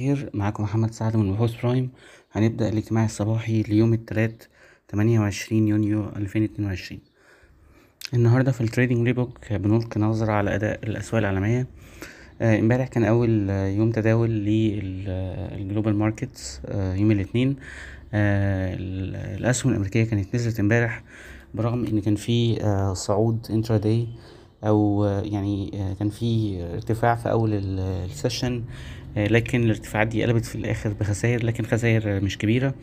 الخير. معاكم محمد سعد من بحوث Prime. هنبدأ الاجتماع الصباحي ليوم تمانية وعشرين يونيو ألفين اتنين وعشرين. النهاردة في ال trading playbook بنلقي نظرة على أداء الأسواق العالمية. آه، امبارح كان أول يوم تداول لل global markets يوم الاثنين. آه، الأسهم الأمريكية كانت نزلت امبارح برغم إن كان في آه، صعود intraday أو يعني كان في ارتفاع في أول ال session لكن الارتفاعات دي قلبت في الآخر بخسائر لكن خسائر مش كبيرة.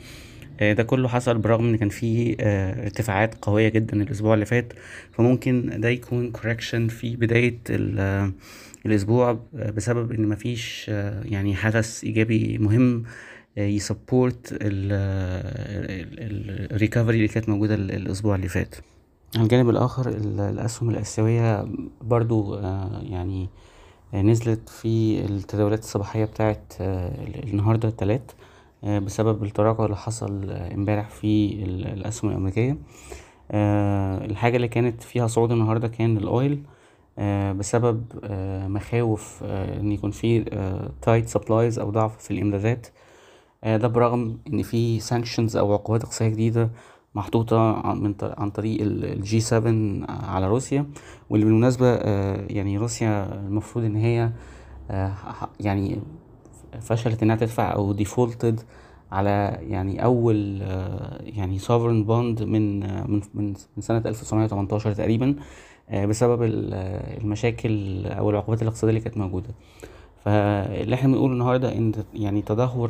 ده كله حصل برغم إن كان في ارتفاعات قوية جدا الأسبوع اللي فات. فممكن ده يكون correction في بداية الأسبوع بسبب إن مفيش يعني حدث إيجابي مهم ي support ال recovery اللي كانت موجودة الأسبوع اللي فات. على الجانب الآخر الأسهم الآسيوية برضو يعني نزلت في التداولات الصباحية بتاعت النهاردة التلات بسبب التراجع اللي حصل امبارح في الأسهم الأمريكية. الحاجة اللي كانت فيها صعود النهاردة كان ال oil بسبب مخاوف إن يكون في tight supplies أو ضعف في الإمدادات. ده برغم إن في sanctions أو عقوبات اقتصادية جديدة محطوطة عن طريق ال G7 على روسيا. واللي بالمناسبة يعني روسيا المفروض إن هي يعني فشلت إنها تدفع أو defaulted على يعني أول يعني sovereign bond من من من سنة 1918 تقريبا بسبب المشاكل أو العقوبات الاقتصادية اللي كانت موجودة. فاللي إحنا بنقوله النهاردة إن يعني تدهور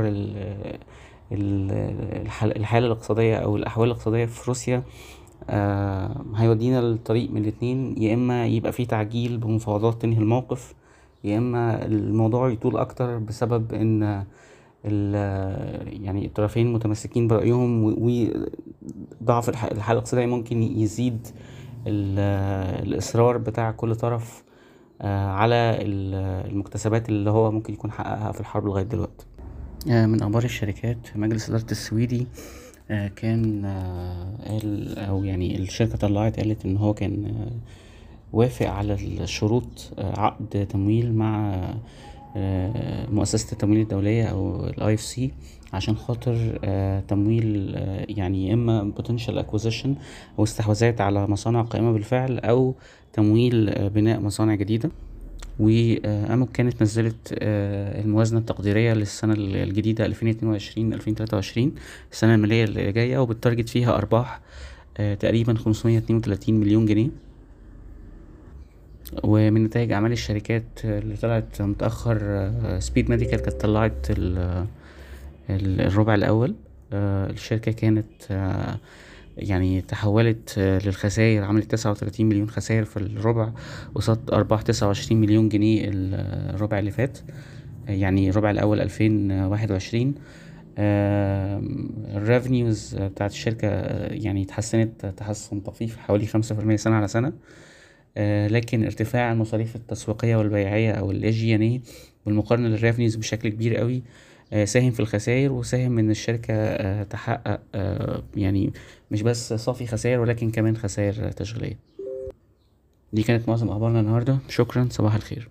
الحالة الاقتصادية أو الأحوال الاقتصادية في روسيا هيودينا لطريق من الاتنين. يا إما يبقى في تعجيل بمفاوضات تنهي الموقف يا إما الموضوع يطول أكتر بسبب إن يعني الطرفين متمسكين برأيهم وضعف الحالة الاقتصادية ممكن يزيد الإصرار بتاع كل طرف على المكتسبات اللي هو ممكن يكون حققها في الحرب لغاية دلوقتي. من أخبار الشركات مجلس إدارة السويدي كان قال أو يعني الشركة طلعت قالت إن هو كان وافق على الشروط عقد تمويل مع مؤسسة التمويل الدولية أو ال IFC عشان خاطر تمويل يعني يا إما potential acquisition أو استحواذات على مصانع قائمة بالفعل أو تمويل بناء مصانع جديدة. و AMOC كانت نزلت الجديدة ألفين اتنين وعشرين ألفين تلاتة وعشرين السنة المالية اللي جاية وب target فيها أرباح تقريبا خمسمية اتنين وتلاتين مليون جنيه. ومن نتائج أعمال الشركات اللي طلعت متأخر Speed Medical كانت طلعت الربع الأول. الشركة كانت يعني تحولت للخسائر. عملت تسعة وتلاتين مليون خسائر في الربع قصاد ارباح تسعة وعشرين مليون جنيه الربع اللي فات. يعني الربع الأول ألفين واحد وعشرين. ال revenues بتاعت الشركة يعني اتحسنت تحسن طفيف حوالي خمسة في المية سنة على سنة. لكن ارتفاع المصاريف التسويقية والبيعية أو ال SG&A بالمقارنة لل revenues بشكل كبير قوي ساهم في الخسائر وساهم إن الشركة تحقق يعني مش بس صافي خسائر ولكن كمان خسائر تشغيلية. دي كانت معظم أخبارنا النهاردة. شكرا. صباح الخير.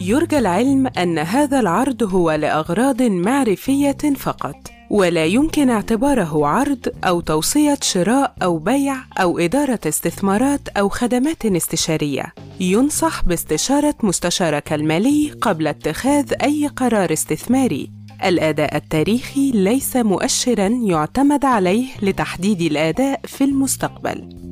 يرجى العلم أن هذا العرض هو لأغراض معرفية فقط ولا يمكن اعتباره عرض أو توصية شراء أو بيع أو إدارة استثمارات أو خدمات استشارية. ينصح باستشارة مستشارك المالي قبل اتخاذ أي قرار استثماري. الأداء التاريخي ليس مؤشرا يعتمد عليه لتحديد الأداء في المستقبل.